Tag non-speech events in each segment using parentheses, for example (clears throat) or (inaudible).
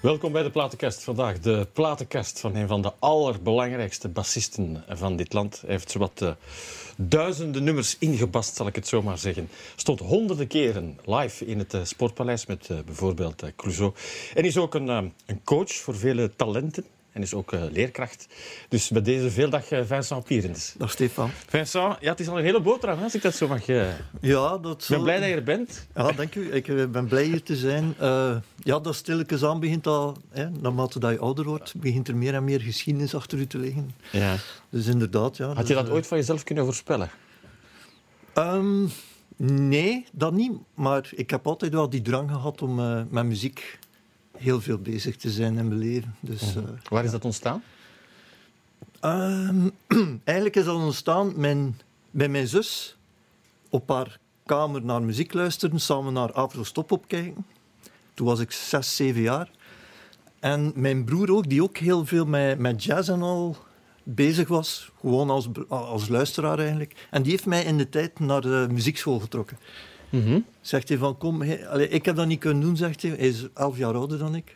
Welkom bij de Platenkast. Vandaag de Platenkast van een van de allerbelangrijkste bassisten van dit land. Hij heeft zowat uh, duizenden nummers ingebast, zal ik het zo maar zeggen. Stond honderden keren live in het uh, Sportpaleis met uh, bijvoorbeeld Clouseau. En is ook een, een coach voor vele talenten en is ook uh, leerkracht. Dus bij deze veel dag uh, Vincent Pierens. Dag Stefan. Vincent, ja, het is al een hele boterham, als ik dat zo mag... Uh... Ja, dat Ik ben blij dat je er bent. Ja, dank u. Ik ben blij hier te zijn. ja, dat stilletjes aan begint al... Hè, naarmate dat je ouder wordt, begint er meer en meer geschiedenis achter u te liggen. Ja. Dus inderdaad, ja. Had je dat ooit van jezelf kunnen voorspellen? Um, nee, dat niet. Maar ik heb altijd wel die drang gehad om met muziek heel veel bezig te zijn en beleven. Dus, uh, Waar is dat ontstaan? Um, (clears throat) eigenlijk is dat ontstaan mijn, bij mijn zus op haar kamer naar muziek luisteren, samen naar Afro-Stop opkijken. Toen was ik zes, zeven jaar. En mijn broer ook, die ook heel veel met, met jazz en al bezig was. Gewoon als, als luisteraar eigenlijk. En die heeft mij in de tijd naar de muziekschool getrokken. Mm -hmm. Zegt hij van, kom, hij, allez, ik heb dat niet kunnen doen, zegt hij. Hij is elf jaar ouder dan ik.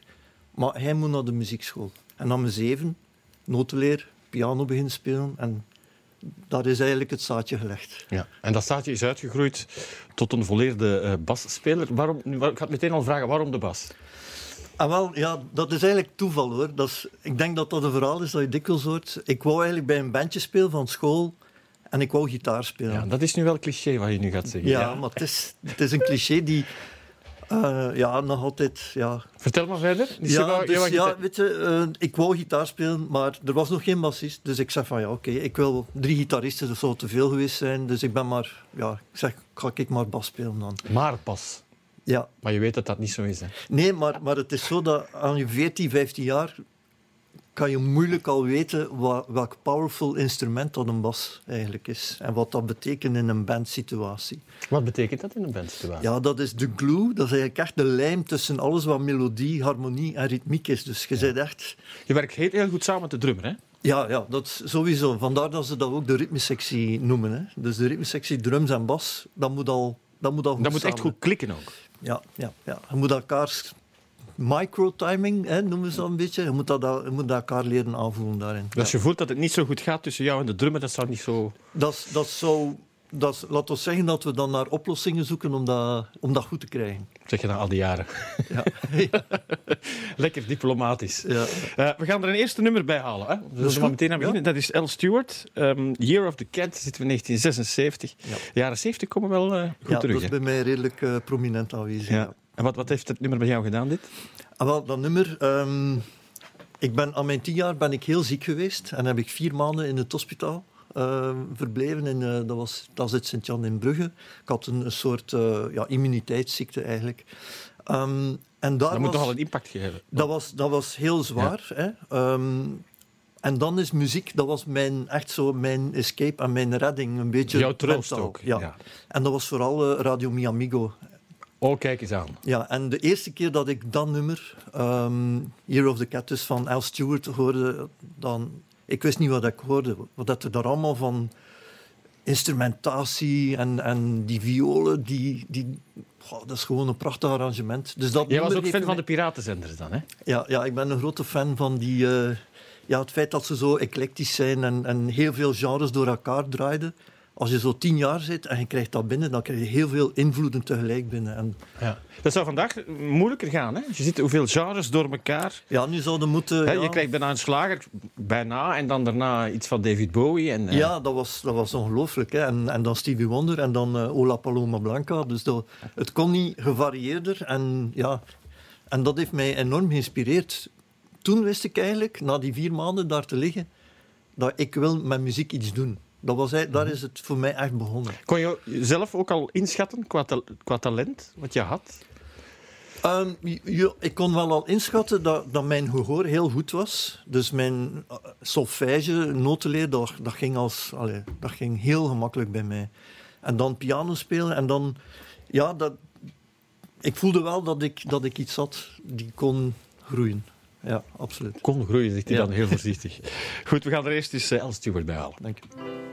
Maar hij moet naar de muziekschool. En mijn zeven, notenleer, piano beginnen spelen. En daar is eigenlijk het zaadje gelegd. Ja. En dat zaadje is uitgegroeid tot een volleerde uh, basspeler. Waarom, ik ga meteen al vragen, waarom de bas? Ah, wel, ja, dat is eigenlijk toeval hoor. Dat is, ik denk dat dat een verhaal is dat je dikwijls hoort. Ik wou eigenlijk bij een bandje spelen van school. En ik wou gitaar spelen. Ja, dat is nu wel cliché wat je nu gaat zeggen. Ja, ja. maar het is, het is een cliché die uh, ja, nog altijd... Ja. Vertel maar verder. Dus ja, je wou, dus, je ja, weet je, uh, ik wou gitaar spelen, maar er was nog geen bassist. Dus ik zei van ja, oké, okay, ik wil drie gitaristen, dat zou te veel geweest zijn. Dus ik ben maar, ja, ik zeg, ga ik maar bas spelen dan. Maar pas. Ja. Maar je weet dat dat niet zo is, hè? Nee, maar, maar het is zo dat aan je 14, 15 jaar kan je moeilijk al weten wat, welk powerful instrument dat een bas eigenlijk is. En wat dat betekent in een bandsituatie. Wat betekent dat in een bandsituatie? Ja, dat is de glue. Dat is eigenlijk echt de lijm tussen alles wat melodie, harmonie en ritmiek is. Dus je ja. bent echt... Je werkt heel, goed samen met de drummer, hè? Ja, ja, dat sowieso. Vandaar dat ze dat ook de ritmesectie noemen. Hè. Dus de ritmesectie drums en bas, dat moet al, dat moet al goed Dat moet samen. echt goed klikken ook. Ja, ja, ja. je moet elkaar micro-timing, hè, noemen ze dat een beetje. Je moet, dat, je moet elkaar leren aanvoelen daarin. Dus ja. je voelt dat het niet zo goed gaat tussen jou en de drummer, dat zou niet zo... Dat, dat zou... Dat, laat ons zeggen dat we dan naar oplossingen zoeken om dat, om dat goed te krijgen. Zeg je dan al die jaren. Ja. (laughs) Lekker diplomatisch. Ja. Uh, we gaan er een eerste nummer bij halen. Hè? We zullen meteen aan beginnen. Ja. Dat is L. Stewart. Um, Year of the Cat zitten we in 1976. Ja. De jaren 70 komen wel uh, goed ja, terug. dat is bij mij redelijk uh, prominent aanwezig. En wat, wat heeft het nummer bij jou gedaan, dit? Ah, wel, dat nummer... Um, ik ben, aan mijn tien jaar ben ik heel ziek geweest. En heb ik vier maanden in het hospitaal uh, verbleven. In, uh, dat was dat zit Sint-Jan in Brugge. Ik had een, een soort uh, ja, immuniteitsziekte eigenlijk. Um, en daar dat moet was, toch al een impact geven? Dat was, dat was heel zwaar. Ja. Hè? Um, en dan is muziek, dat was mijn, echt zo mijn escape en mijn redding. Een beetje Jouw troost ook. Ja. ja. En dat was vooral Radio Mi Amigo. Oh, kijk eens aan. Ja, en de eerste keer dat ik dat nummer, um, Year of the Cat, dus van Al Stewart, hoorde, dan... Ik wist niet wat ik hoorde. Wat dat er daar allemaal van instrumentatie en, en die violen, die... die dat is gewoon een prachtig arrangement. Dus dat Jij was ook fan mij... van de piratenzenders dan, hè? Ja, ja, ik ben een grote fan van die... Uh, ja, het feit dat ze zo eclectisch zijn en, en heel veel genres door elkaar draaiden als je zo tien jaar zit en je krijgt dat binnen, dan krijg je heel veel invloeden tegelijk binnen. En ja. Dat zou vandaag moeilijker gaan. Hè? Je ziet hoeveel genres door elkaar. Ja, nu zouden moeten... Ja. Je krijgt bijna een slager, bijna, en dan daarna iets van David Bowie. En, uh... Ja, dat was, dat was ongelooflijk. Hè? En, en dan Stevie Wonder en dan uh, Ola Paloma Blanca. Dus dat, het kon niet gevarieerder. En, ja, en dat heeft mij enorm geïnspireerd. Toen wist ik eigenlijk, na die vier maanden daar te liggen, dat ik wil met muziek iets doen. Dat was, daar is het voor mij echt begonnen. Kon je zelf ook al inschatten qua, ta qua talent wat je had? Um, je, ik kon wel al inschatten dat, dat mijn gehoor heel goed was. Dus mijn uh, solfège, notenleer, dat, dat, ging als, allez, dat ging heel gemakkelijk bij mij. En dan piano spelen en dan... Ja, dat, ik voelde wel dat ik, dat ik iets had die kon groeien. Ja, absoluut. Kon groeien, zegt hij Ja. dan heel (laughs) voorzichtig. Goed, we gaan er eerst eens uh, El Stewart bij halen. Dank je.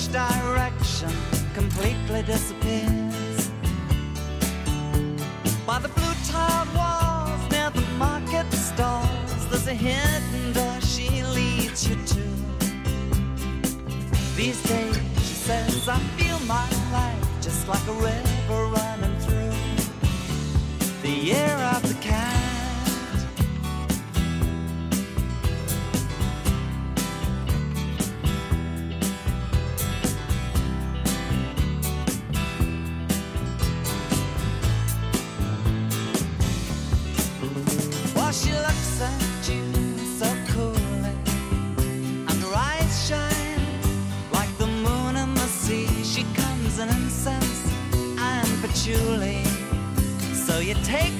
Which direction completely disappears. By the blue tiled walls near the market stalls, there's a hidden door she leads you to. These days, she says, I feel my life just like a river running through the year of the cat. Take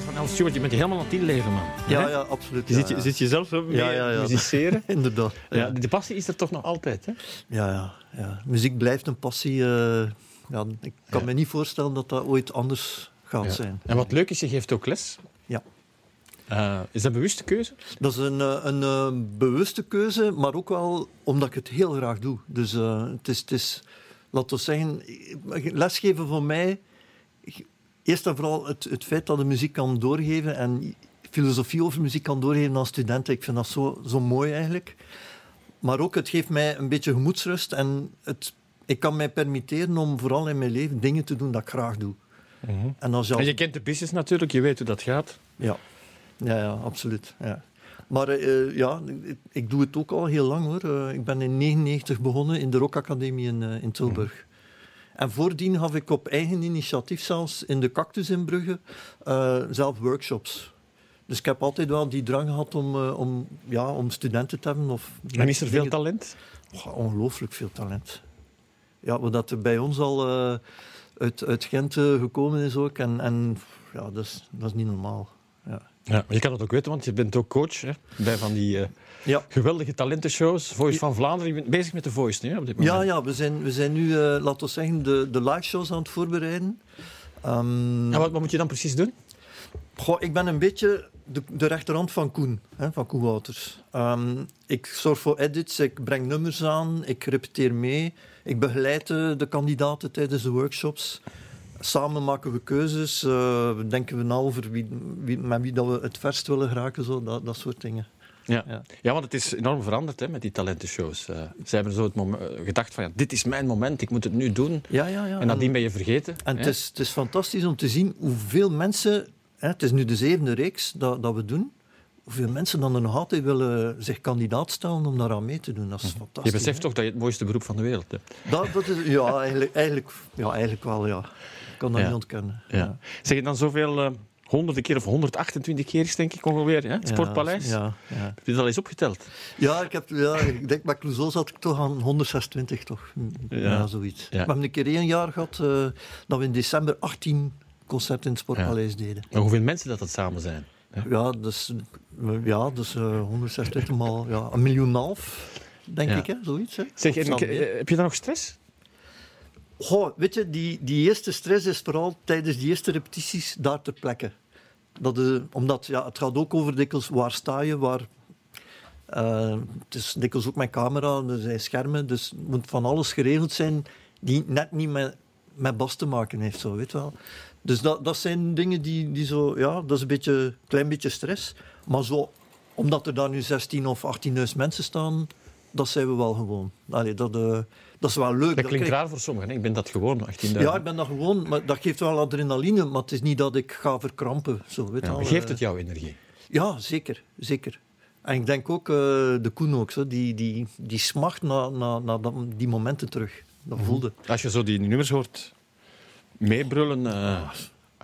Van Al Stewart. Je bent helemaal aan het inleven, man. Ja, ja, absoluut. Je ja, zit, je, ja. zit je zelf zo mee Ja, ja, ja. musiceren? (laughs) Inderdaad. Ja, de passie is er toch nog altijd, hè? Ja, ja, ja. Muziek blijft een passie. eh, ja, ik kan me niet voorstellen dat dat ooit anders gaat Ja. zijn. En wat leuk is, je geeft ook les. Ja. Eh, is dat een bewuste keuze? Dat is een, eh, een bewuste keuze, maar ook wel omdat ik het heel graag doe. Dus het is, het is, laten we zeggen, lesgeven voor mij, eerst en vooral het, het feit dat de muziek kan doorgeven en filosofie over muziek kan doorgeven aan studenten, ik vind dat zo, zo mooi eigenlijk. Maar ook, het geeft mij een beetje gemoedsrust en het, ik kan mij permitteren om vooral in mijn leven dingen te doen dat ik graag doe. En als je En je kent de business natuurlijk, je weet hoe dat gaat. ja, ja, ja absoluut. Ja. Maar eh, ja, ik, ik doe het ook al heel lang hoor. Eh, ik ben in 1999 begonnen in de Rock Academie in, eh, in Tilburg. En voordien gaf ik op eigen initiatief zelfs in de Cactus in Brugge eh, zelf workshops. Dus ik heb altijd wel die drang gehad om, eh, om, ja, om studenten te hebben. Of En is er veel talent? Ongelooflijk veel talent. Ja, wat dat er bij ons al eh, uit, uit Gent gekomen is ook. En, en ja, dat is, dat is niet normaal. Ja. Ja, maar je kan dat ook weten, want je bent ook coach hè, bij van die eh, Ja. geweldige talentenshows. Voice van Vlaanderen, je bent bezig met de Voice nu op dit moment. Ja, ja we, zijn, we zijn nu, eh, laten we zeggen, de, de live shows aan het voorbereiden. Ehm, En wat, wat moet je dan precies doen? goh, ik ben een beetje de, de rechterhand van Koen, hè, van Koen Wouters. Ehm, ik zorg voor edits, ik breng nummers aan, ik repeteer mee. Ik begeleid de, de kandidaten tijdens de workshops. Samen maken we keuzes, eh, denken we na over wie, wie, met wie dat we het verst willen geraken, zo, dat, dat soort dingen. Ja. Ja. Ja. want het is enorm veranderd hè, met die talentenshows. Eh ze hebben zo het eh, gedacht van, ja, dit is mijn moment, ik moet het nu doen. Ja, ja, ja. En nadien ben je vergeten. En het is, het is fantastisch om te zien hoeveel mensen, hè, het is nu de zevende reeks dat, dat we doen, hoeveel mensen dan er nog altijd willen zich kandidaat stellen om daaraan mee te doen. Dat is Je fantastisch. beseft hè. toch dat je het mooiste beroep van de wereld hebt. Dat, dat is, ja, eigenlijk, eigenlijk, ja, eigenlijk wel, ja. Ik kan dat Ja. niet ontkennen. Ja. Zeg je dan zoveel, eh, honderden keer of 128 keer is denk ik ongeveer, hè? Sportpaleis? Ja, ja. Heb je dat al eens opgeteld? ja, ik, heb, ja, ik denk bij Clouseau zat ik toch aan 126, toch? Ja, Ja. zoiets. Ja. We hebben een keer één jaar gehad eh, dat we in december 18 concerten in het Sportpaleis deden. Maar hoeveel mensen dat dat samen zijn? Ja, dus, ja, dus eh 126 maal ja, een miljoen en half. denk Ja. ik, hè? zoiets. Hè? Zeg, en, Sam B. eh, heb je dan nog stress? Goh, weet je, die, die eerste stress is vooral tijdens die eerste repetities daar ter plekke. Dat is, omdat ja, het gaat ook over dikwijls waar sta je, waar... eh, het is dikwijls ook met camera, er zijn schermen, dus moet van alles geregeld zijn die net niet met, met bas te maken heeft, zo, weet wel. Dus dat, dat zijn dingen die, die zo... Ja, dat is een beetje, klein beetje stress. Maar zo, omdat er daar nu 16 of 18.000 mensen staan, dat zijn we wel gewoon. Allee, dat, eh, dat is wel leuk. Dat klinkt raar voor sommigen. Ik ben dat gewoon, 18.000. ja, ik ben dat gewoon, maar dat geeft wel adrenaline, maar het is niet dat ik ga verkrampen. Zo, weet Ja, wel, geeft eh. het jou energie? Ja, zeker, zeker. En ik denk ook, eh, de Koen ook, zo, die, die, die smacht naar na, na die momenten terug. Dat voelde. Als je zo die nummers hoort meebrullen... eh,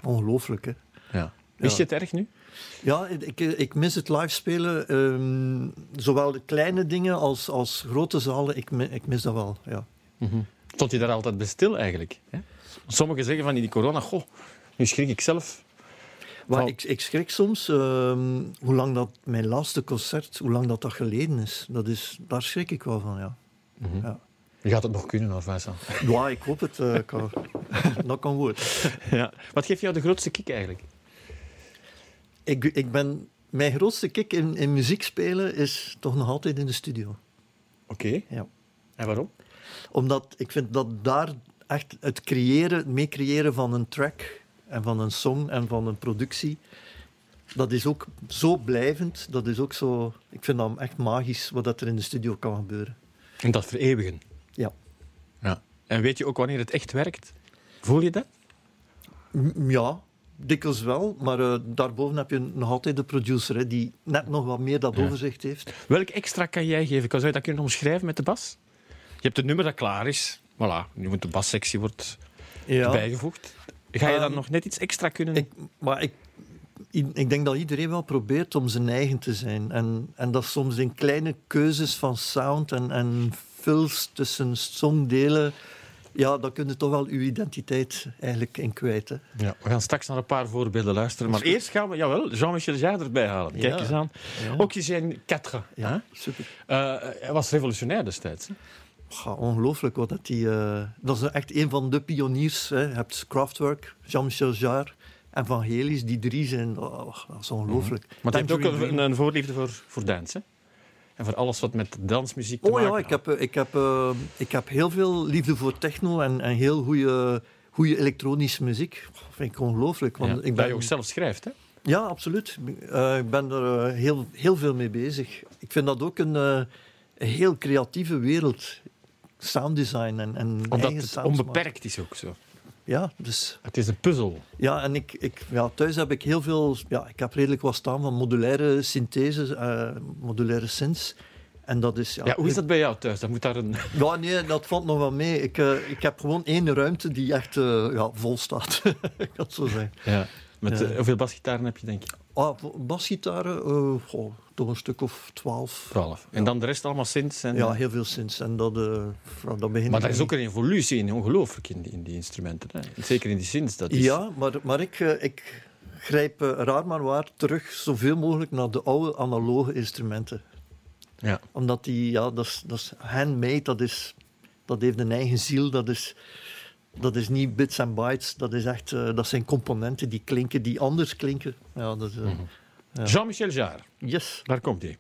Ongelooflijk, hè. ja. Wist je het erg nu? Ja, ik, ik mis het live spelen. ehm, zowel de kleine dingen als, als grote zalen. Ik, ik mis dat wel, ja. Stond je daar altijd bij stil eigenlijk? Hè? Sommigen zeggen van die corona, goh, nu schrik ik zelf. Maar ik, ik schrik soms ehm, hoe lang dat mijn laatste concert, hoe lang dat, dat geleden is. Dat is. Daar schrik ik wel van, ja. ja. Je gaat het nog kunnen, hoor, Vincent. Ja, ik hoop het. kan. dat kan. Ja. Wat geeft jou de grootste kick eigenlijk? Ik, ik ben, mijn grootste kick in, in muziek spelen is toch nog altijd in de studio. Oké. Ja. En waarom? Omdat ik vind dat daar echt het creëren, het meecreëren van een track en van een song en van een productie, dat is ook zo blijvend. Dat is ook zo, ik vind dat echt magisch wat dat er in de studio kan gebeuren. En dat vereeuwigen. Ja. Ja. En weet je ook wanneer het echt werkt? Voel je dat? M- Ja, dikwijls wel. Maar eh, daarboven heb je nog altijd de producer hè, die net nog wat meer dat Ja. overzicht heeft. Welk extra kan jij geven? Kan zou je dat kunnen omschrijven met de bas? Je hebt het nummer dat klaar is. Voilà, nu moet de bassectie wordt Ja. bijgevoegd. Ga je dan Ehm, nog net iets extra kunnen... Ik, maar ik, ik denk dat iedereen wel probeert om zijn eigen te zijn. En, en dat soms in kleine keuzes van sound en, en fills tussen songdelen, ja, dan kun je toch wel uw identiteit eigenlijk in kwijt. Hè. Ja, we gaan straks naar een paar voorbeelden luisteren. Maar eerst gaan we, jawel, Jean-Michel Jarre erbij halen. Kijk Ja. eens aan. Ja. Ook zijn 4. Ja, super. Eh, hij was revolutionair destijds. hè? Ja, ongelooflijk wat dat die... eh, dat is echt een van de pioniers. Hè. Je hebt Kraftwerk, Jean-Michel Jarre en Van Gelis. Die drie zijn... oh, dat is ongelooflijk. Maar hij heeft ook een, voorliefde voor, voor dans. Hè? En voor alles wat met dansmuziek te Oh maken ja, ik heb, eh, ik, heb, eh, ik heb heel veel liefde voor techno en, en heel goede, goede elektronische muziek. Dat vind ik ongelooflijk. Want Ja, ik Dat ben, je ook zelf schrijft. Hè? Ja, absoluut. Eh, ik ben er heel, heel veel mee bezig. Ik vind dat ook een, een heel creatieve wereld. Sounddesign en, en Omdat het maken. onbeperkt is ook zo. Ja, dus, Het is een puzzel. ja, en ik, ik, ja, thuis heb ik heel veel... Ja, ik heb redelijk wat staan van modulaire syntheses, eh, modulaire synths. En dat is... Ja, hoe is dat bij jou thuis? Dan moet daar een... (laughs) Ja, nee, dat valt nog wel mee. Ik, eh, ik heb gewoon één ruimte die echt eh, ja, vol staat. (laughs) ik kan het zo zeggen. Ja. Met, Ja. hoeveel basgitaren heb je, denk je? Ah, basgitaren, eh, goh, toch een stuk of twaalf. 12. En dan de rest allemaal synths. En, Ja, heel veel sinds. En dat, eh ja, dat begint maar daar is ook een evolutie in, ongelooflijk, in die, in die instrumenten. Hè? Zeker in die synths. Dat is... Ja, maar, maar ik, eh, ik grijp eh, raar maar waar terug zoveel mogelijk naar de oude analoge instrumenten. Ja. Omdat die, ja, dat is, dat is handmade, dat, is, dat heeft een eigen ziel, dat is, dat is niet bits en bytes, dat, is echt, eh, dat zijn componenten die klinken, die anders klinken. Ja, dat is, eh, Ja. Jean-Michel Jarre, Yes. daar komt hij.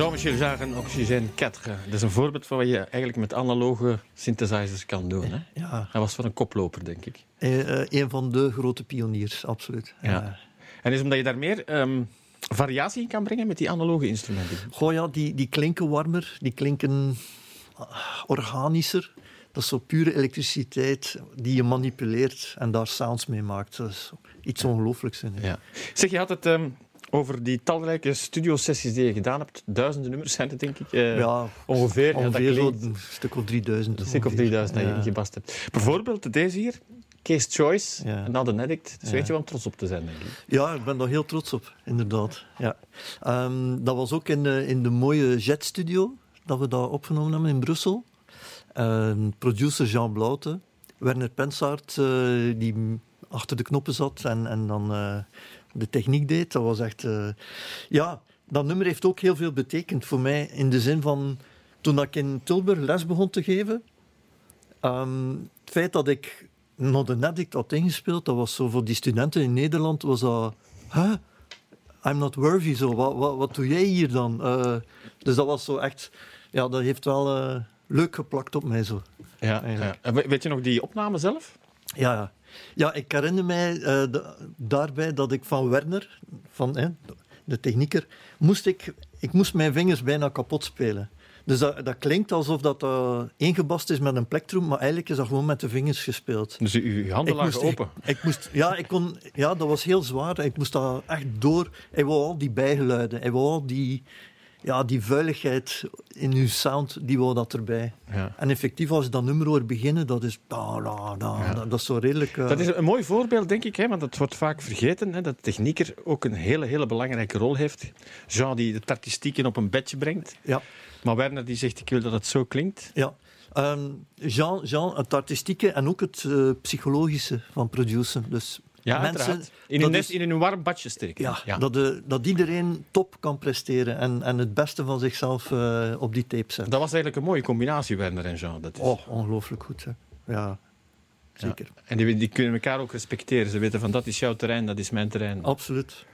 Jean-Michel Jarre, Oxygène 4. Dat is een voorbeeld van wat je eigenlijk met analoge synthesizers kan doen. Hè? Ja, Hij was van een koploper, denk ik. eh, eh, een van de grote pioniers, absoluut. Ja. En is omdat je daar meer ehm, variatie in kan brengen met die analoge instrumenten. Goh ja, die, die klinken warmer, die klinken ah, organischer. Dat is zo pure elektriciteit die je manipuleert en daar sounds mee maakt. Dat is iets ongelooflijks. ik. Ja. Zeg, je had het ehm, over die talrijke studiosessies die je gedaan hebt. Duizenden nummers zijn het, denk ik. eh, Ja, ongeveer. Ja, dat ongeveer klinkt een stuk of 3000. een stuk of ongeveer. 3000 dat je Ja. ingebast hebt. Bijvoorbeeld deze hier. Case Choice, Ja. Not an Addict. Dus Ja. weet je wel om trots op te zijn, denk ik. Ja, ik ben daar heel trots op, inderdaad. Ja. Ehm, dat was ook in de, in de mooie Jet Studio dat we dat opgenomen hebben in Brussel. Ehm, producer Jean Blaute, Werner Pensaert, eh, die achter de knoppen zat en, en dan eh, de techniek deed. Dat was echt... eh, ja, dat nummer heeft ook heel veel betekend voor mij. In de zin van, toen ik in Tilburg les begon te geven... ehm, het feit dat ik nog de Addict had ingespeeld, dat was zo voor die studenten in Nederland, was dat... Huh? I'm not worthy, zo. Wat, wat, wat doe jij hier dan? Eh, dus dat was zo echt... Ja, dat heeft wel eh, leuk geplakt op mij, zo. Ja, ja. Weet je nog die opname zelf? Ja, ja. Ja ik herinner mij eh, de- daarbij dat ik van Werner, van, hè, de technieker, moest ik, ik moest mijn vingers bijna kapot spelen. Dus dat, dat klinkt alsof dat eh, ingebast is met een plektrum, maar eigenlijk is dat gewoon met de vingers gespeeld. Dus je handen Ik lagen moest, open. Ik, ik moest, ja, ik kon, ja, dat was heel zwaar. Ik moest daar echt door. Hij wou al die bijgeluiden. Hij wou al die, ja, die vuiligheid in uw sound, die wou dat erbij. Ja. En effectief, als je dat nummer hoort beginnen, dat is... Da, da, da, Ja. dat, dat is zo redelijk... eh, Dat is een mooi voorbeeld, denk ik, hè, want het wordt vaak vergeten hè, dat de technieker ook een hele, hele belangrijke rol heeft. Jean die het artistieke op een bedje brengt, Ja, maar Werner die zegt ik wil dat het zo klinkt. ja. Ehm, Jean, Jean, het artistieke en ook het eh, psychologische van produceren. Dus Ja, mensen... In dat een, is- in een warm badje steken. Ja, Dat, de, dat iedereen top kan presteren en, en het beste van zichzelf eh, op die tape zet. Dat was eigenlijk een mooie combinatie, Werner en Jean. Dat is. Oh, ongelooflijk goed. Hè. Ja, zeker. En die, die kunnen elkaar ook respecteren. Ze weten van dat is jouw terrein, dat is mijn terrein. Absoluut.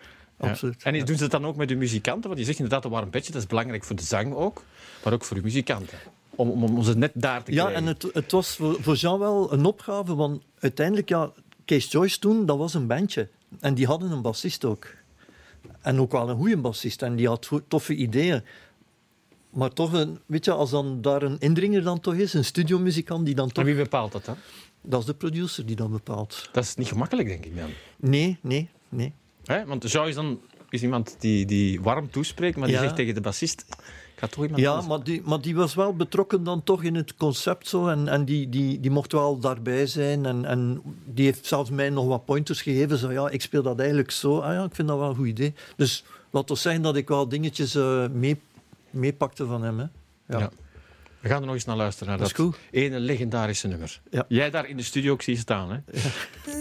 Ja. Absoluut. En Ja. doen ze het dan ook met de muzikanten? Want je zegt inderdaad een warm bedje, dat is belangrijk voor de zang ook, maar ook voor de muzikanten. Om, om, om ze net daar te Ja, krijgen. en het, het was voor, voor Jean wel een opgave, want uiteindelijk, ja, Case Joyce toen, dat was een bandje. En die hadden een bassist ook. En ook wel een goede bassist. En die had toffe ideeën. Maar toch, een, weet je, als dan daar een indringer dan toch is, een studiomuzikant die dan En toch... wie bepaalt dat dan? Dat is de producer die dat bepaalt. Dat is niet gemakkelijk, denk ik dan. Nee, nee, nee. Hè? Want Jean is dan is iemand die, die warm toespreekt, maar die Ja. zegt tegen de bassist: ga toch iemand Ja, maar die, maar die was wel betrokken dan toch in het concept zo. En, en die, die, die mocht wel daarbij zijn. En, en die heeft zelfs mij nog wat pointers gegeven. Zo, ja, ik speel dat eigenlijk zo. Ah ja, ik vind dat wel een goed idee. Dus laat ons zeggen dat ik wel dingetjes eh, mee, meepakte van hem. Hè. Ja. Ja. We gaan er nog eens naar luisteren, naar Dat dat, is goed. ene legendarische nummer. Ja. Jij daar in de studio ook zie staan, hè? (laughs)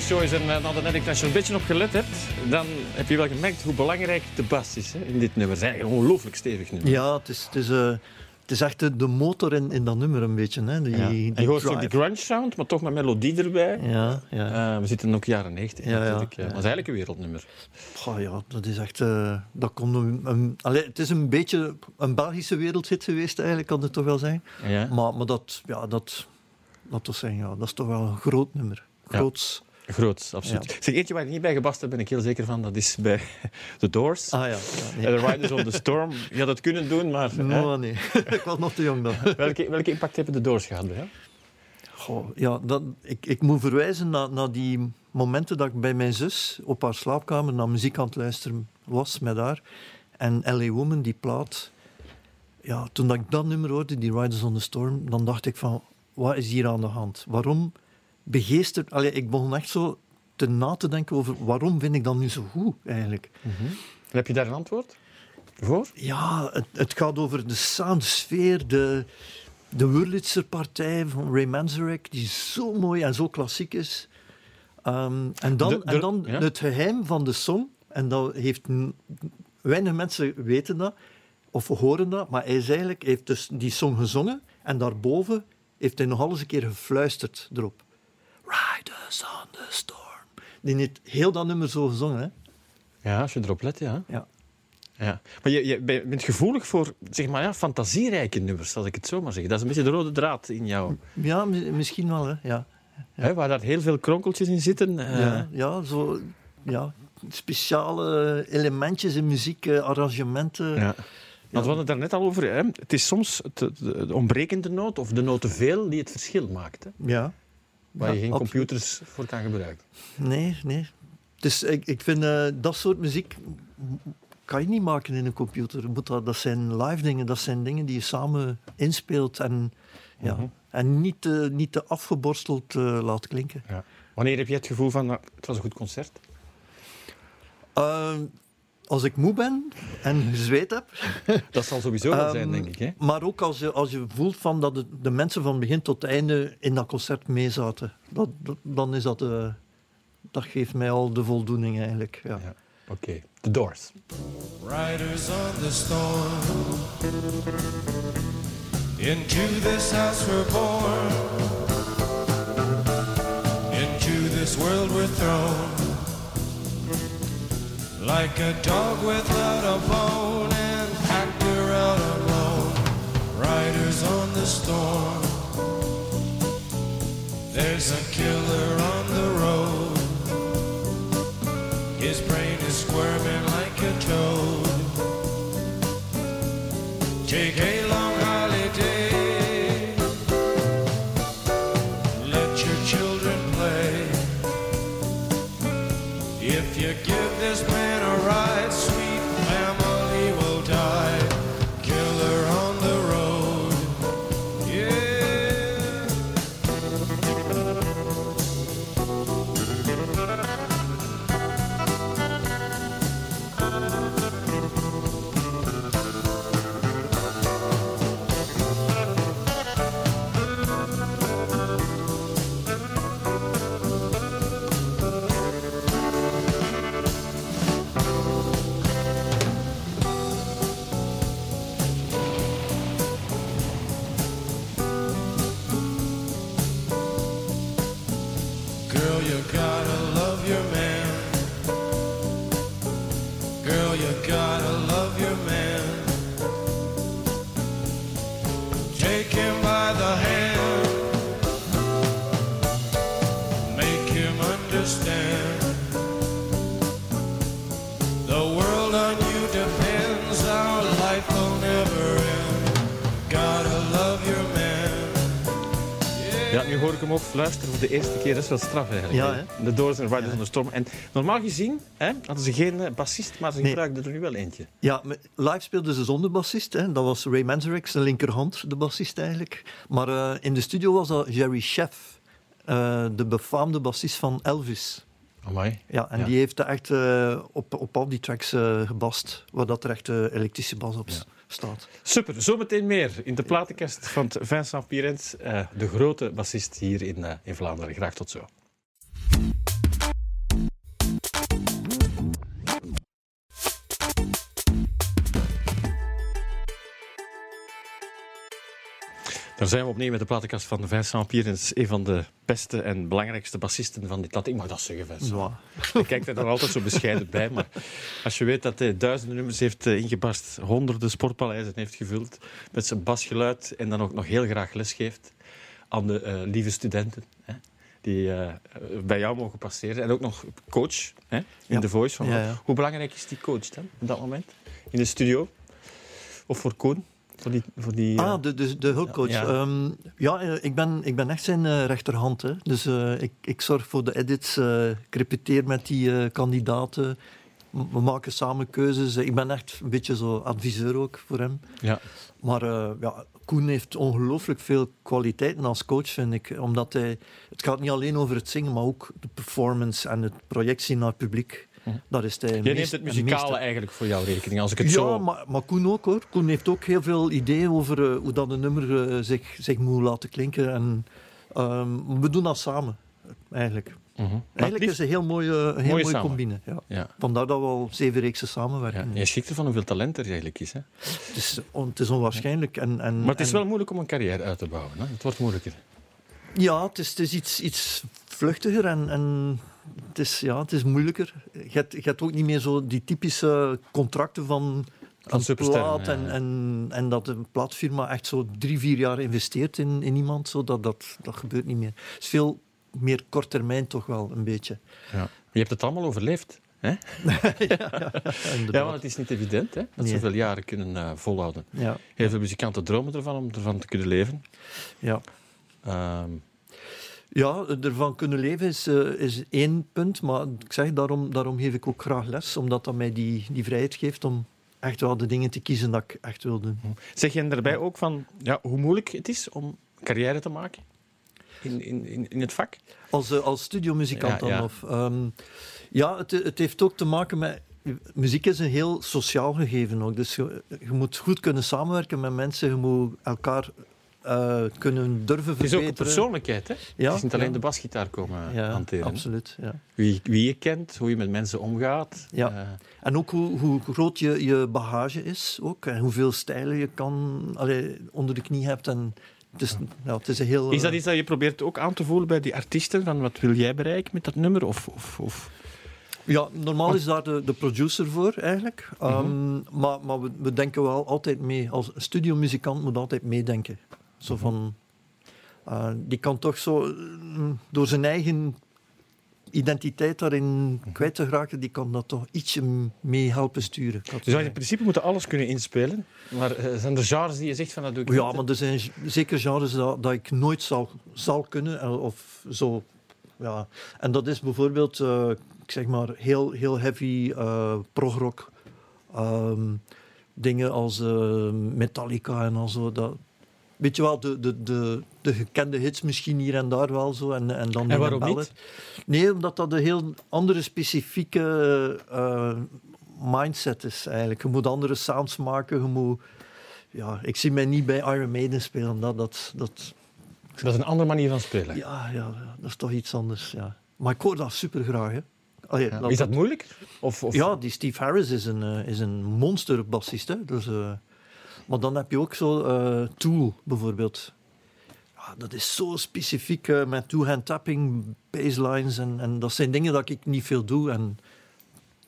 Joyce en uh, nadat als je een beetje op gelet hebt, dan heb je wel gemerkt hoe belangrijk de bas is hè, in dit nummer. Het is een ongelooflijk stevig nummer. Ja, het is, het is, uh, het is echt de, de motor in, in dat nummer een beetje. Hè. Die, ja. die en je hoort ook die grunge sound, maar toch met melodie erbij. Ja, ja. Uh, we zitten ook jaren 90 Ja, ja, natuurlijk. ja. Maar het is eigenlijk een wereldnummer. Goh, ja, dat is echt... eh, dat komt een, een- allee, het is een beetje een Belgische wereldhit geweest, eigenlijk, kan het toch wel zijn. Ja. Maar, maar dat, ja, dat, laat we zeggen, ja, dat is toch wel een groot nummer. Ja. Groots. Groot, absoluut. Zeg, eentje waar ik niet bij gebast heb, ben ik heel zeker van, dat is bij (laughs) The Doors. Ah ja. ja nee. En The Riders on the Storm. Je had het kunnen doen, maar (laughs) hè, nee. (laughs) ik was nog te jong dan. welke, welke impact hebben de Doors gehad bij jou? Goh, ja, dat, ik, ik moet verwijzen naar, naar die momenten dat ik bij mijn zus op haar slaapkamer naar muziek aan het luisteren was met haar. En L.A. Woman, die plaat. Ja, toen dat ik dat nummer hoorde, die Riders on the Storm, dan dacht ik van, wat is hier aan de hand? Waarom begeesterd... Allee, ik begon echt zo te na te denken over waarom vind ik dat nu zo goed, eigenlijk. En heb je daar een antwoord voor? Ja, het, het gaat over de sound, de sfeer, de, Wurlitzer partij van Ray Manzarek, die zo mooi en zo klassiek is. Ehm, en dan, De- de- en dan ja? het geheim van de song, en dat heeft weinig mensen weten dat, of horen dat, maar hij is eigenlijk, heeft dus die song gezongen en daarboven heeft hij nog alles een keer gefluisterd erop. Riders on the storm. Die heeft heel dat nummer zo gezongen, hè? Ja, als je erop let, ja. Ja. ja. Maar je, je bent gevoelig voor zeg maar, ja, fantasierijke nummers, als ik het zo maar zeg. Dat is een beetje de rode draad in jou. Ja, mi- misschien wel, hè? Ja. Hè, waar daar heel veel kronkeltjes in zitten. eh, Ja, ja, zo, ja, speciale elementjes in muziek, eh, arrangementen. ja. Want we hadden het daar net al over. Hè. Het is soms de ontbrekende noot of de noot te veel die het verschil maakt. Hè. Ja. Waar Ja, je geen absoluut. computers voor kan gebruiken. Nee, nee. Dus ik, ik vind eh, dat soort muziek kan je niet maken in een computer. Moet dat, dat zijn live dingen, dat zijn dingen die je samen inspeelt en, ja, Mhm. en niet, te- niet te afgeborsteld eh, laat klinken. Ja. Wanneer heb je het gevoel van, nou, het was een goed concert? Eh, als ik moe ben en gezweet heb, (laughs) Dat zal sowieso wel zijn, Ehm, denk ik. Hè? Maar ook als je, als je voelt van dat de, de mensen van begin tot einde in dat concert meezaten. Dat, dat- dan is dat, eh, dat geeft mij al de voldoening eigenlijk. Ja. Ja. Oké, The Doors. Riders on the storm. Into this house we're born. Into this world we're thrown. Like a dog without a bone, an actor out alone. Riders on the storm. There's a killer Ja, nu hoor ik hem ook fluisteren voor de eerste keer. Dat is wel straf eigenlijk. Ja, hè? De Doors en Riders on the Storm. En normaal gezien hè, hadden ze geen eh, bassist, maar ze Nee. gebruikten er nu wel eentje. Ja, live speelden ze zonder bassist. Hè. Dat was Ray Manzarek, zijn linkerhand, de bassist eigenlijk. Maar eh, in de studio was dat Jerry Chef, eh, de befaamde bassist van Elvis. Amai. Ja, en Ja. die heeft echt eh, op, op al die tracks eh, gebast, waar dat er echt eh, elektrische bas op s- staat. Super, zometeen meer in de platenkast van Vincent Pirens, eh, de grote bassist hier in, eh, in Vlaanderen. Graag tot zo. Daar zijn we opnieuw met de platenkast van Vincent Pierens, een van de beste en belangrijkste bassisten van dit land. Ik mag dat zeggen, Vincent. Ja. (laughs) Ik kijk er dan altijd zo bescheiden bij, maar als je weet dat hij duizenden nummers heeft eh, ingebast, honderden sportpaleizen heeft gevuld met zijn basgeluid en dan ook nog heel graag lesgeeft aan de eh, lieve studenten hè, die eh, bij jou mogen passeren en ook nog coach hè, in Ja. The Voice. Van, ja. Hoe belangrijk is die coach dan op dat moment in de studio? Of voor Koen? Voor die, voor die, eh, Ah, de, de, de hulpcoach. Ja. Ja, ja eh, ik, ben, ik ben echt zijn eh, rechterhand. Hè. Dus eh, ik, ik zorg voor de edits, eh, ik repeteer met die eh, kandidaten. We maken samen keuzes. Ik ben echt een beetje zo adviseur ook voor hem. ja. Maar eh, ja, Koen heeft ongelooflijk veel kwaliteiten als coach, vind ik. Omdat hij... Het gaat niet alleen over het zingen, maar ook de performance en het projectie naar het publiek. Mhm. Daar is hij Jij meest- neemt het meeste- muzikale eigenlijk voor jouw rekening, als ik het ja, zo... maar, maar Koen ook hoor. Koen heeft ook heel veel ideeën over eh, hoe dat een nummer eh, zich, zich moet laten klinken. En, ehm, we doen dat samen, eigenlijk. Mhm. Eigenlijk is het een heel mooie, een heel Mooie mooie combine. Ja. Ja. Vandaar dat we al zeven reeksen Ja. samenwerken. Je schikt ervan hoeveel talent er eigenlijk is. Hè? Het, is, on- het is onwaarschijnlijk. En, en, Maar het is en- wel moeilijk om een carrière uit te bouwen. Hè? Het wordt moeilijker. Ja, het is, het is iets, iets vluchtiger en, en het, is, ja, het is moeilijker. Je hebt, je hebt ook niet meer zo die typische contracten van een plaat ja, en, ja. en, en dat een plaatfirma echt zo drie, vier jaar investeert in, in iemand. Zo, dat, dat, dat gebeurt niet meer. Het is veel meer kort termijn toch wel, een beetje. Ja. Je hebt het allemaal overleefd. Hè? (laughs) Ja, Inderdaad. want het is niet evident hè? dat Nee. zoveel jaren kunnen eh, volhouden. Ja, Heel veel muzikanten dromen ervan om ervan te kunnen leven. ja. Ehm, Ja, ervan kunnen leven is, eh, is één punt. Maar ik zeg, daarom, daarom geef ik ook graag les. Omdat dat mij die, die vrijheid geeft om echt wel de dingen te kiezen dat ik echt wil doen. zeg je daarbij ook van ja, hoe moeilijk het is om carrière te maken in, in, in, het vak? Als, eh, als studiomuzikant Ja, dan? ja. Of, ehm, ja, het, het heeft ook te maken met... Muziek is een heel sociaal gegeven ook. Dus je, je moet goed kunnen samenwerken met mensen. Je moet elkaar eh, kunnen durven Het is ook verbeteren. een persoonlijkheid. Hè? Ja, het is niet alleen ja. de basgitaar komen Ja, hanteren. absoluut. Ja. Wie, wie je kent, hoe je met mensen omgaat. Ja. Eh, En ook hoe, hoe groot je, je bagage is. Ook, en hoeveel stijlen je kan, allee, onder de knie hebt. En het, is, ja, het is een heel... Is dat eh, iets dat je probeert ook aan te voelen bij die artiesten? Van wat wil jij bereiken met dat nummer? Of, of, of... Ja, normaal is daar de, de producer voor eigenlijk. Ehm, maar maar we, we denken wel altijd mee. Als studiomuzikant moet altijd meedenken. Zo van, eh, die kan toch zo mm, door zijn eigen identiteit daarin kwijt te geraken, die kan dat toch ietsje mee helpen sturen. kan ik Dus zo in principe moeten alles kunnen inspelen. Maar eh, zijn er genres die je zegt van dat doe ik Ja, niet? maar er zijn zeker genres dat, dat ik nooit zal, zal kunnen. eh, Of zo, ja. En dat is bijvoorbeeld, ik zeg maar, heel, heel heavy eh progrock. Ehm, dingen als Metallica en al zo. Dat, weet je wel, de, de, de, de gekende hits misschien hier en daar wel zo. En, en dan En waarom bellen. niet? Nee, omdat dat een heel andere specifieke eh, mindset is eigenlijk. Je moet andere sounds maken. Je moet, ja, ik zie mij niet bij Iron Maiden spelen. Dat, dat, dat, Dat is een andere manier van spelen. ja, ja, dat is toch iets anders. Ja. Maar ik hoor dat super graag. Hè. Allee, Ja. laat Is dat moeilijk? Of, of... ja, die Steve Harris is een, eh, is een monsterbassist. Hè. Dus, eh, maar dan heb je ook zo eh, Tool bijvoorbeeld. Ja, dat is zo specifiek eh, met two-hand tapping, basslines. En, en dat zijn dingen dat ik niet veel doe. En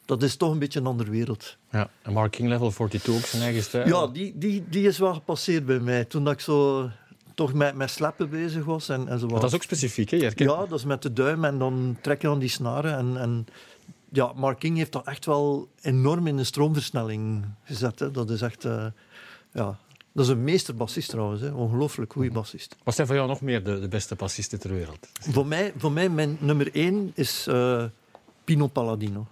dat is toch een beetje een andere wereld. Ja. En Mark King Level 42 ook zijn eigen stijl. Ja, die, die, die is wel gepasseerd bij mij. Toen dat ik zo toch met, met slappen bezig was. En, en zo dat is ook specifiek, hè? Herkent- Ja, dat is met de duim en dan trek je aan die snaren. En, en ja, Mark King heeft dat echt wel enorm in de stroomversnelling gezet. Hè. Dat is echt... eh, ja, dat is een meesterbassist trouwens. Hè. Ongelooflijk goede bassist. Wat zijn voor jou nog meer de, de beste bassisten ter wereld? Voor mij, voor mij mijn nummer één is eh, Pino Palladino.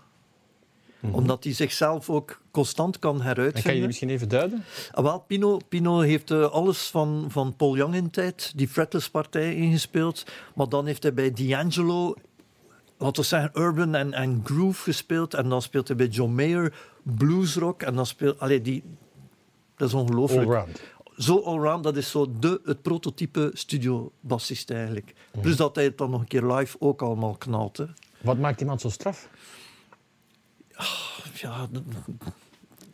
Omdat hij zichzelf ook constant kan En heruitvinden. kan je misschien even duiden? Ah, wel, Pino, Pino heeft eh, alles van, van Paul Young in tijd, die fretless-partij ingespeeld. Maar dan heeft hij bij D'Angelo, laten we zeggen, urban en, en groove gespeeld. En dan speelt hij bij John Mayer bluesrock. En dan speelt... Allee, die, dat is ongelooflijk. Allround. Zo allround, dat is zo de, het prototype studio-bassist eigenlijk. Mhm. Plus dat hij het dan nog een keer live ook allemaal knalt. Hè. Wat maakt iemand zo straf? Ja, d-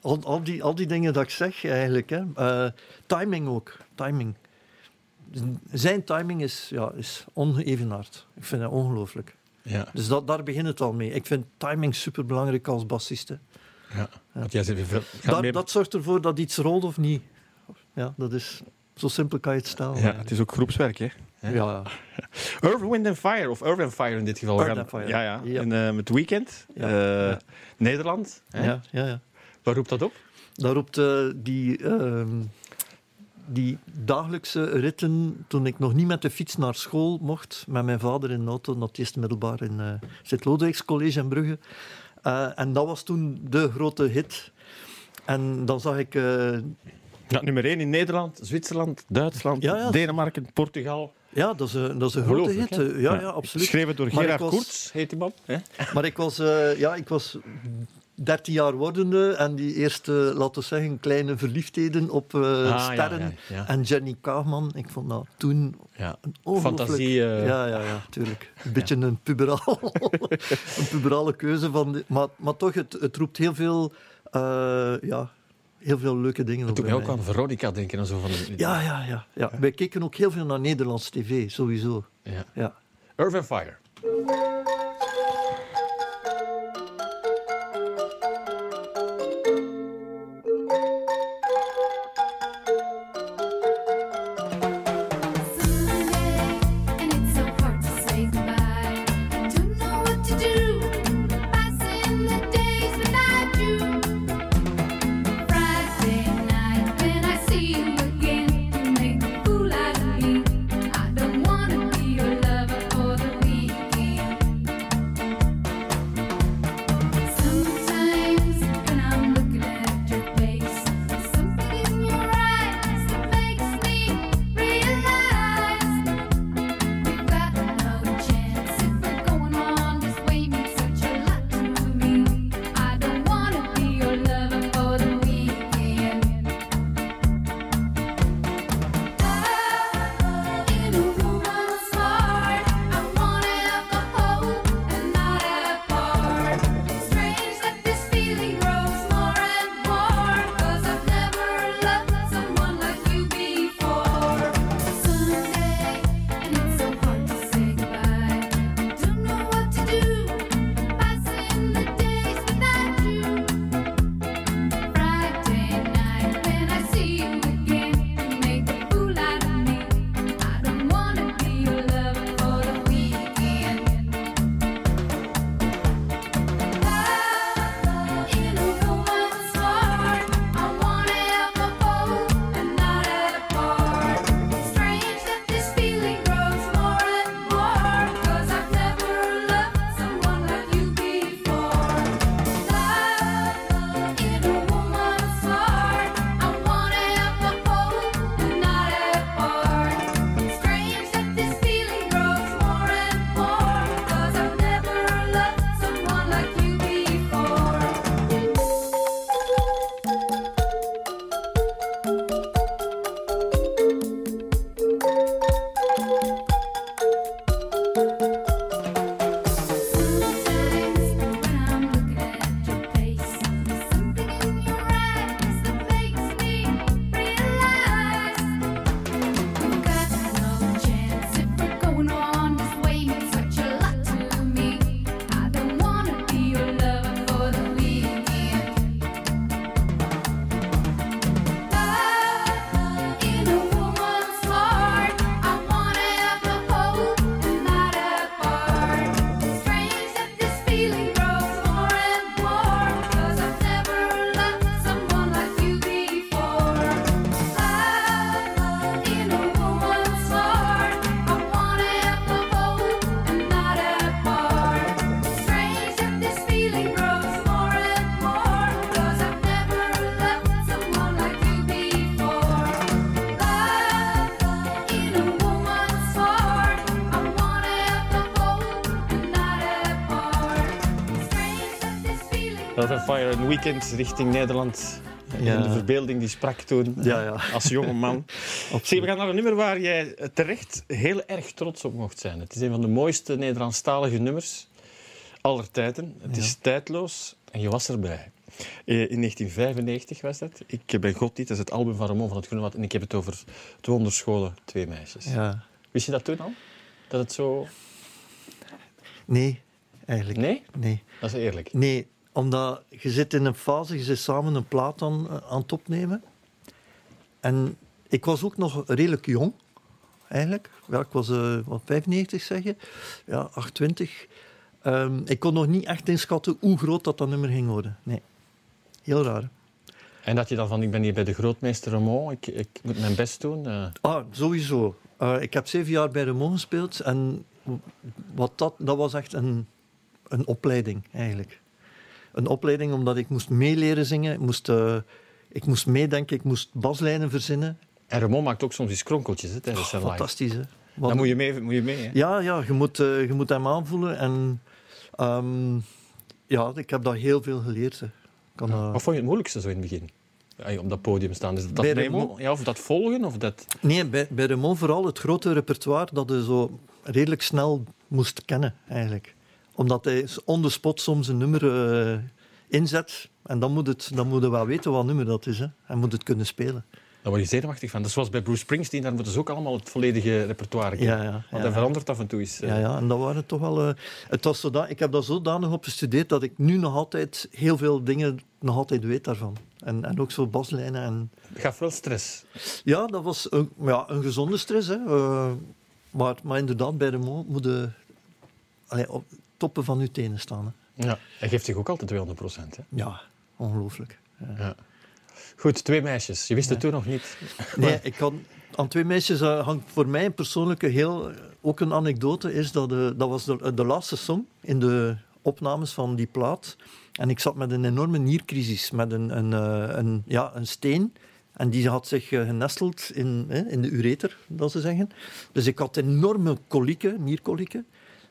al, al, die, al die dingen dat ik zeg eigenlijk. Hè. Eh, timing ook. Timing. Zijn timing is, ja, is ongeëvenaard. Ik vind dat ongelooflijk. Ja, Dus dat, daar begint het al mee. Ik vind timing superbelangrijk als bassist. Ja. Want jij meer- Dat zorgt ervoor dat iets rolt of niet. Ja, dat is... Zo simpel kan je het stellen. Ja, het is ook groepswerk, hè? ja, ja. Earth, Wind and Fire, of Earth and Fire in dit geval. And Fire. Ja, ja. En eh, met Weekend, Ja, eh, ja. Nederland. Hè? ja, ja, ja. Waar roept dat op? Daar roept eh, die, ehm, die dagelijkse ritten, toen ik nog niet met de fiets naar school mocht, met mijn vader in de auto, het eerste middelbaar in eh Sint-Lodewijks College in Brugge. Eh, en dat was toen de grote hit. En dan zag ik... eh, Ja, nummer 1 in Nederland, Zwitserland, Duitsland, Ja, ja. Denemarken, Portugal. ja, dat is een, dat is een grote hit. Eh. Ja, ja, absoluut. Geschreven door Gerard was- Koerts, heet die man. Hè? Maar ik was, ja, ik was 13 jaar wordende en die eerste, laten we zeggen, kleine verliefdheden op eh, Ah, sterren. ja, ja. En Jenny Kaagman, ik vond dat toen Ja. een ongelooflijk... Fantasie, eh, Ja, ja, ja, tuurlijk. (laughs) Een beetje een, puberaal, (laughs) een puberale keuze. Van maar, maar toch, het, het roept heel veel, eh, ja, heel veel leuke dingen Dat op doet mij ook aan Veronica denken. En zo van, Ja, ja, ja, ja. Wij keken ook heel veel naar Nederlands tv, sowieso. Ja. Ja. Earth and Fire. Weekend richting Nederland. Ja. En de verbeelding die sprak toen Ja, ja. als jonge man. (laughs) Zeg, we gaan naar een nummer waar jij terecht heel erg trots op mocht zijn. Het is een van de mooiste Nederlandstalige nummers aller tijden. Het is tijdloos en je was erbij. Eh, In 1995 was dat. Ik ben God niet, dat is het album van Ramon van het Groenewald. En ik heb het over het wonderscholen Twee Meisjes. Ja. Wist je dat toen al? Dat het zo... Nee, eigenlijk. Nee? Nee. Dat is eerlijk. Nee, omdat je zit in een fase, je zit samen een plaat aan, eh, aan het opnemen. En ik was ook nog redelijk jong, eigenlijk. Ja, ik was eh, wat 95, zeg je. Ja, 28. Ehm, ik kon nog niet echt inschatten hoe groot dat, dat nummer ging worden. Nee. Heel raar. En dat je dan van, ik ben hier bij de grootmeester Ramon, ik, ik moet mijn best doen. eh. Ah, sowieso. Ik heb zeven jaar bij Ramon gespeeld. En wat dat, dat was echt een, een opleiding, eigenlijk. Een opleiding omdat ik moest meeleren zingen. Ik moest, eh, ik moest meedenken, ik moest baslijnen verzinnen. En Ramon maakt ook soms eens kronkeltjes hè, tijdens zijn live. Fantastisch, hè? Dan moet je mee, moet je mee hè? Ja, ja je, moet, eh, je moet hem aanvoelen. En ehm, ja, ik heb daar heel veel geleerd. Hè. Kan, eh, Wat vond je het moeilijkste zo in het begin? Op dat podium staan. Is dat, Bij Ramon? ja, of dat volgen? Of dat... Nee, bij, bij Ramon vooral het grote repertoire dat je zo redelijk snel moest kennen, eigenlijk. Omdat hij on the spot soms een nummer eh, inzet. En dan moet, het, dan moet je wel weten wat nummer dat is. Hè. En moet het kunnen spelen. Daar word je zenuwachtig van. Dat is zoals bij Bruce Springsteen, daar moeten ze ook allemaal het volledige repertoire kennen. Ja, ja, Want hij verandert af en toe eens. eh. Ja, ja, en dat waren toch wel... eh, het was zoda ik heb daar zodanig op gestudeerd dat ik nu nog altijd heel veel dingen nog altijd weet daarvan. En, en ook zo baslijnen. En, Het gaf wel stress. ja, dat was een, ja, een gezonde stress. Hè. Maar, maar inderdaad, bij de mo moet je allee, op toppen van je tenen staan. Hè. Ja. Hij geeft zich ook altijd 200 procent. Ja, ongelooflijk. Ja. Goed, twee meisjes. Je wist het toen nog niet. Nee, ik kan, aan twee meisjes eh, hangt voor mij een persoonlijke heel... Ook een anekdote is dat dat was de, de laatste song in de opnames van die plaat. En ik zat met een enorme niercrisis, met een, een, eh, een, ja, een steen. En die had zich eh, genesteld in, in de ureter, dat ze zeggen. Dus ik had enorme kolieken, nierkolieken.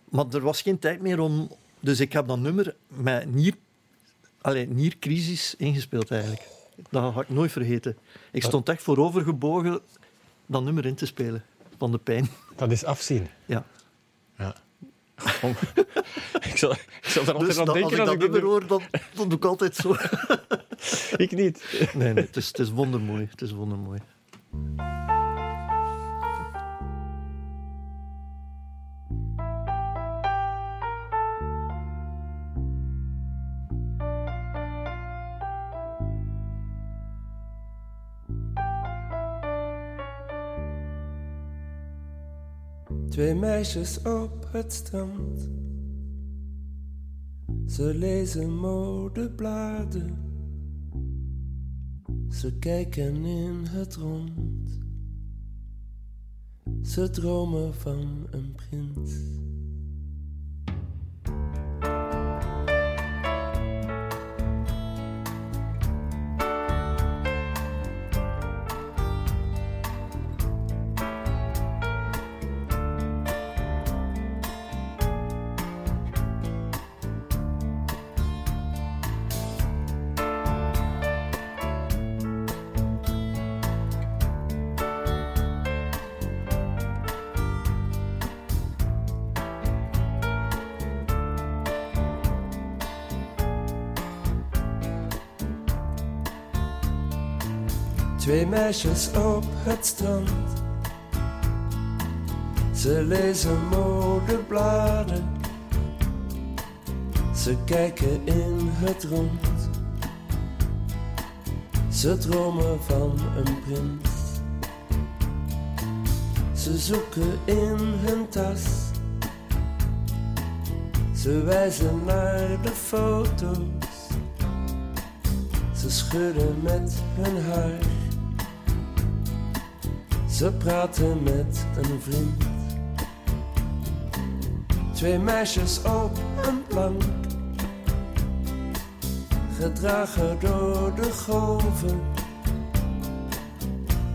Maar er was geen tijd meer om... Dus ik heb dat nummer met nier, allee, niercrisis ingespeeld eigenlijk. Dat ga ik nooit vergeten. Ik stond echt voorovergebogen dat nummer in te spelen. Van de pijn. Dat is afzien. Ja. Ja. Om- (laughs) ik, zal, ik zal er altijd Dus aan dat- als denken ik als dat ik dit nummer hoor, dan, dan doe ik altijd zo. (laughs) Ik niet. Nee, nee, het is, het is wondermooi. Het is wondermooi. Twee meisjes op het strand. Ze lezen modebladen. Ze kijken in het rond. Ze dromen van een prins. Twee meisjes op het strand. Ze lezen modebladen. Ze kijken in het rond. Ze dromen van een prins. Ze zoeken in hun tas. Ze wijzen naar de foto's. Ze schudden met hun haar. Ze praten met een vriend. Twee meisjes op een plank. Gedragen door de golven.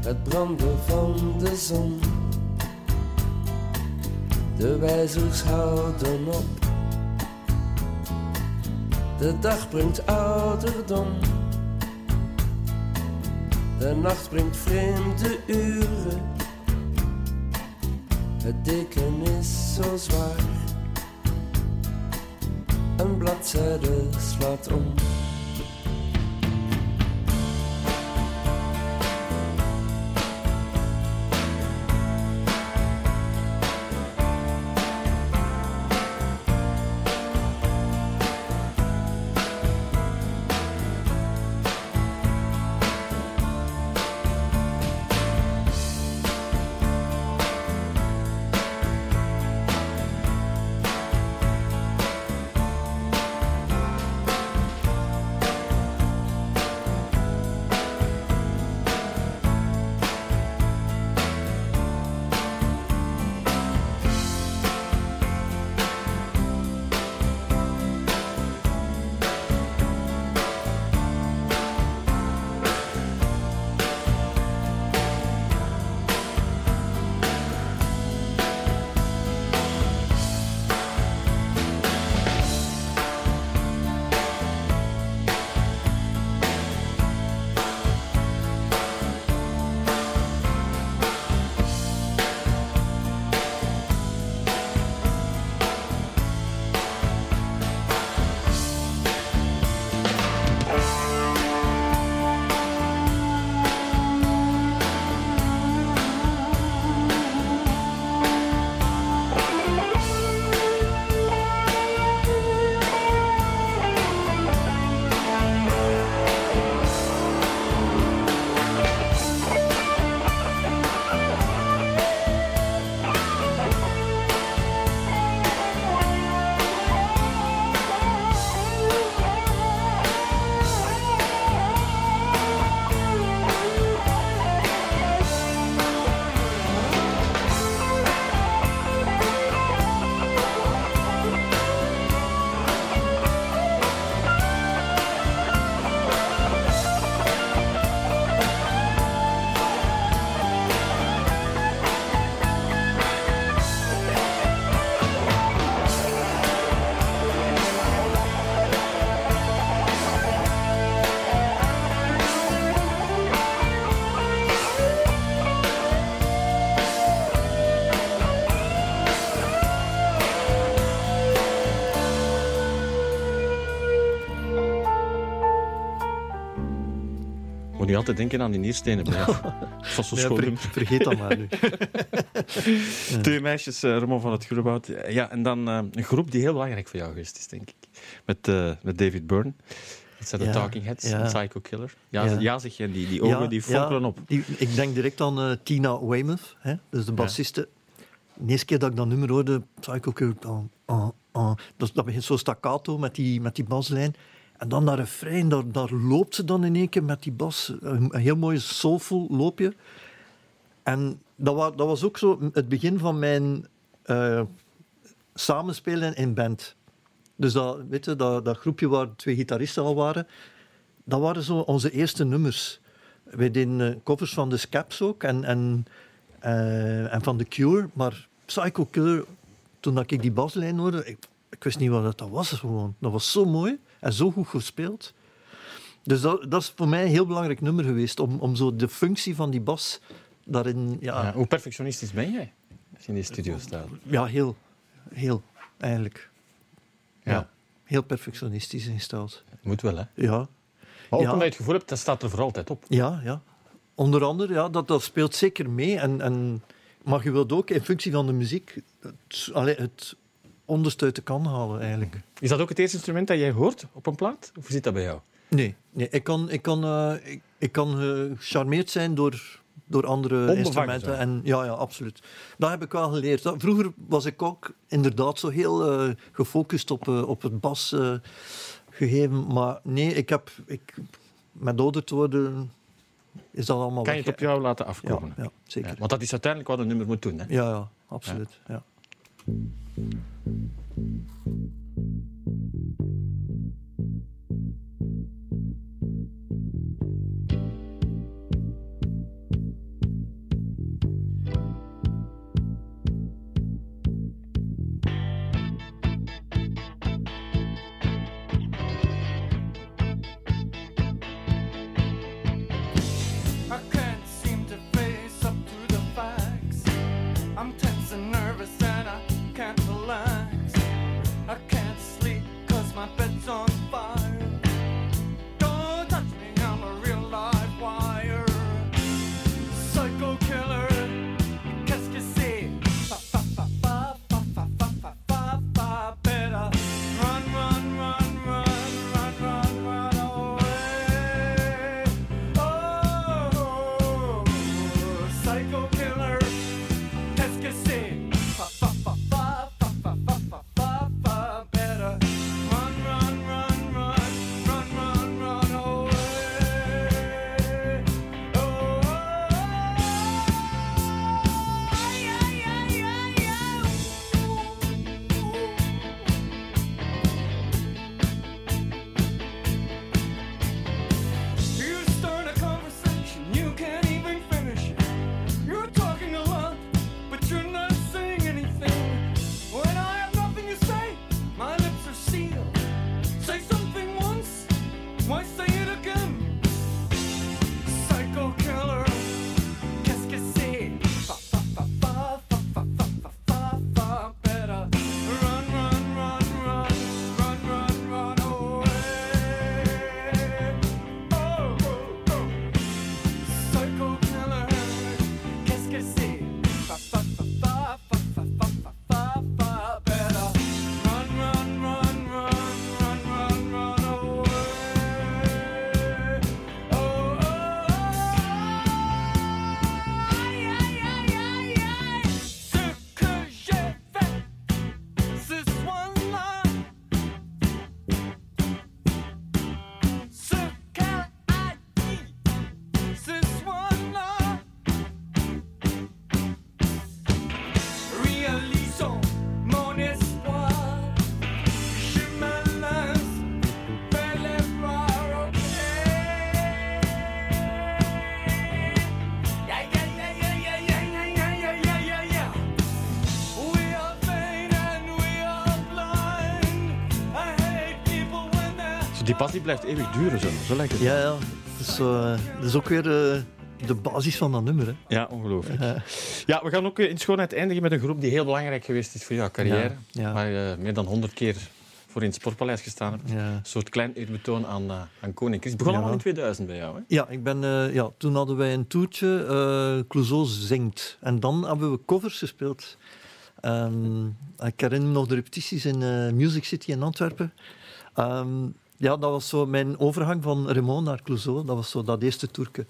Het branden van de zon. De wijzers houden op. De dag brengt ouderdom. De nacht brengt vreemde uren. Het deken is zo zwaar. Een bladzijde slaat om. Nu altijd denken aan die nierstenen bij jou. Dat was zo Nee, schoon. ver- nummer. vergeet dat maar nu. (laughs) Twee meisjes, eh Ramon van het Groenwoud. Ja, en dan eh, een groep die heel belangrijk voor jou geweest is, denk ik. Met, eh, met David Byrne. Dat zijn de Ja, Talking Heads ja. en Psycho Killer. Ja, Ja. ja. zeg je, die, die ogen die fonkelen op. die- ik denk direct aan Tina Weymouth, hè, dus de bassiste. De eerste keer dat ik dat nummer hoorde, Psycho Killer, dan, dat, dat begint zo staccato met die, met die baslijn. En dan dat refrein, daar, daar loopt ze dan in één keer met die bas. Een, heel mooi soulful loopje. En dat, dat was ook zo het begin van mijn eh, samenspelen in band. Dus dat, weet je, dat, dat groepje waar twee gitaristen al waren, dat waren zo onze eerste nummers. Wij deden eh, covers van de Scaps ook en, en, eh, en van The Cure. Maar Psycho Killer, toen ik die baslijn hoorde, ik, ik wist niet wat dat, dat was gewoon. Dat was zo mooi en zo goed gespeeld. Dus dat, dat is voor mij een heel belangrijk nummer geweest, om, om zo de functie van die bas daarin... Ja, Ja, hoe perfectionistisch ben jij als je in die studio staat? ja heel, heel, eigenlijk. Ja. Ja. Heel perfectionistisch ingesteld. Moet wel, hè? Ja, Maar ook Ja. omdat je het gevoel hebt, dat staat er voor altijd op. Ja, ja. Onder andere, ja, dat, dat speelt zeker mee. En, en, maar je wilt ook in functie van de muziek het, allee, het onderste uit de kan halen, eigenlijk. Is dat ook het eerste instrument dat jij hoort op een plaat? Of zit dat bij jou? Nee, nee ik kan, ik kan, eh, ik, ik kan eh, gecharmeerd zijn door, door andere instrumenten. En, ja, ja, absoluut. Dat heb ik wel geleerd. Dat- vroeger was ik ook inderdaad zo heel eh, gefocust op, eh, op het bas eh, gegeven. Maar nee, ik heb... Ik, met ouder te worden is dat allemaal Kan je het op jou laten ja, afkomen? ja, zeker. Ja, want dat is uiteindelijk wat een nummer moet doen. Hè? Ja, ja, absoluut. Ja. thank you die pas die blijft eeuwig duren, zo, zo lijkt het. Ja, is, eh, dat is ook weer eh, de basis van dat nummer. Hè. Ja, ongelooflijk. Ja, we gaan ook eh, in schoonheid eindigen met een groep die heel belangrijk geweest is voor jouw carrière. Ja, ja. Waar je meer dan honderd keer voor in het Sportpaleis gestaan hebt. Ja. Een soort klein eerbetoon aan, aan Koning Chris. Het begon allemaal in 2000 bij jou, hè? Ja, ik ben, ja, toen hadden wij een toertje, Clouseau zingt. En dan hebben we covers gespeeld. Ehm, ik herinner me nog de repetities in Music City in Antwerpen. Ehm, ja, dat was zo mijn overgang van Raymond naar Clouseau. Dat was zo dat eerste toerke.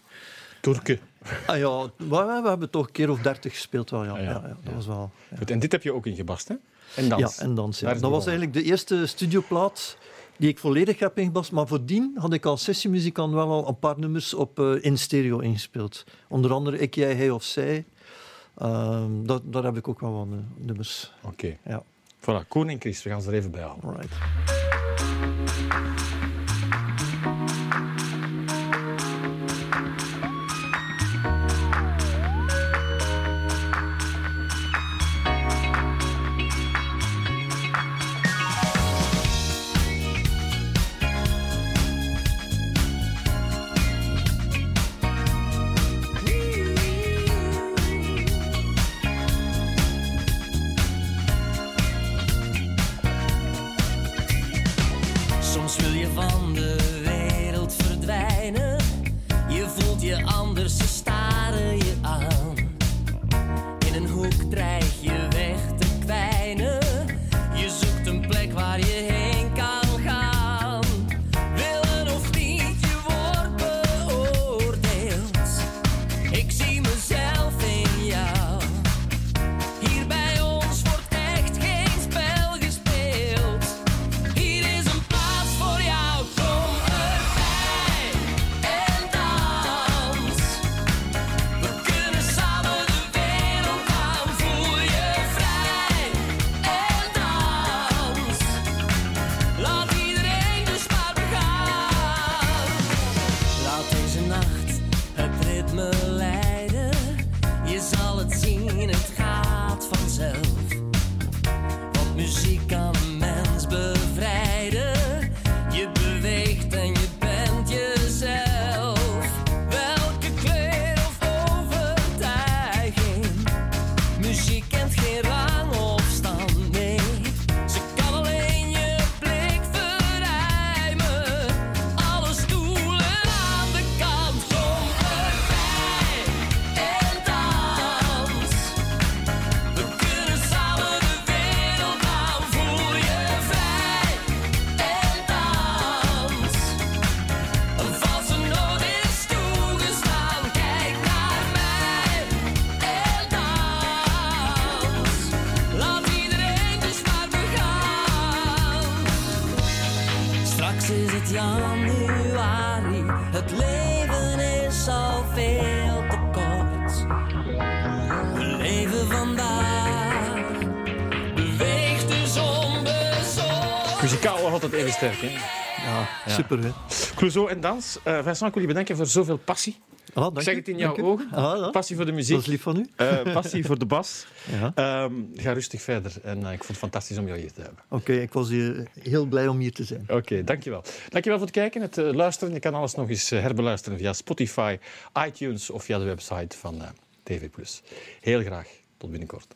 Turken. Ah ja, we, we hebben toch een keer of dertig gespeeld wel, ja. Ah, ja. ja. ja, dat was wel... Goed, en dit heb je ook ingebast, hè? En dans. Ja, en dans. Dat was eigenlijk de eerste studioplaat die ik volledig heb ingebast. Maar voordien had ik als sessiemuzikant wel al een paar nummers op, eh, in stereo ingespeeld. Onder andere Ik, Jij, Hij of Zij. Ehm, dat, daar heb ik ook wel wat eh, nummers. Oké. Ja, Voilà, Koning Chris, we gaan ze er even bij halen. Soms super hè. Clouseau en dans. Eh Vincent, ik wil je bedanken voor zoveel passie. Ah, dank Ik zeg het in jouw ogen. Ah. Passie voor de Dat muziek. is lief van u. eh, passie voor de bas. (laughs) Ja. Ehm, ga rustig verder. En eh, ik vond het fantastisch om jou hier te hebben. Oké, ik was hier heel blij om hier te zijn. Oké, dankjewel. Dankjewel voor het kijken, het luisteren. Je kan alles nog eens herbeluisteren via Spotify, iTunes of via de website van TV+. Heel graag. Tot binnenkort.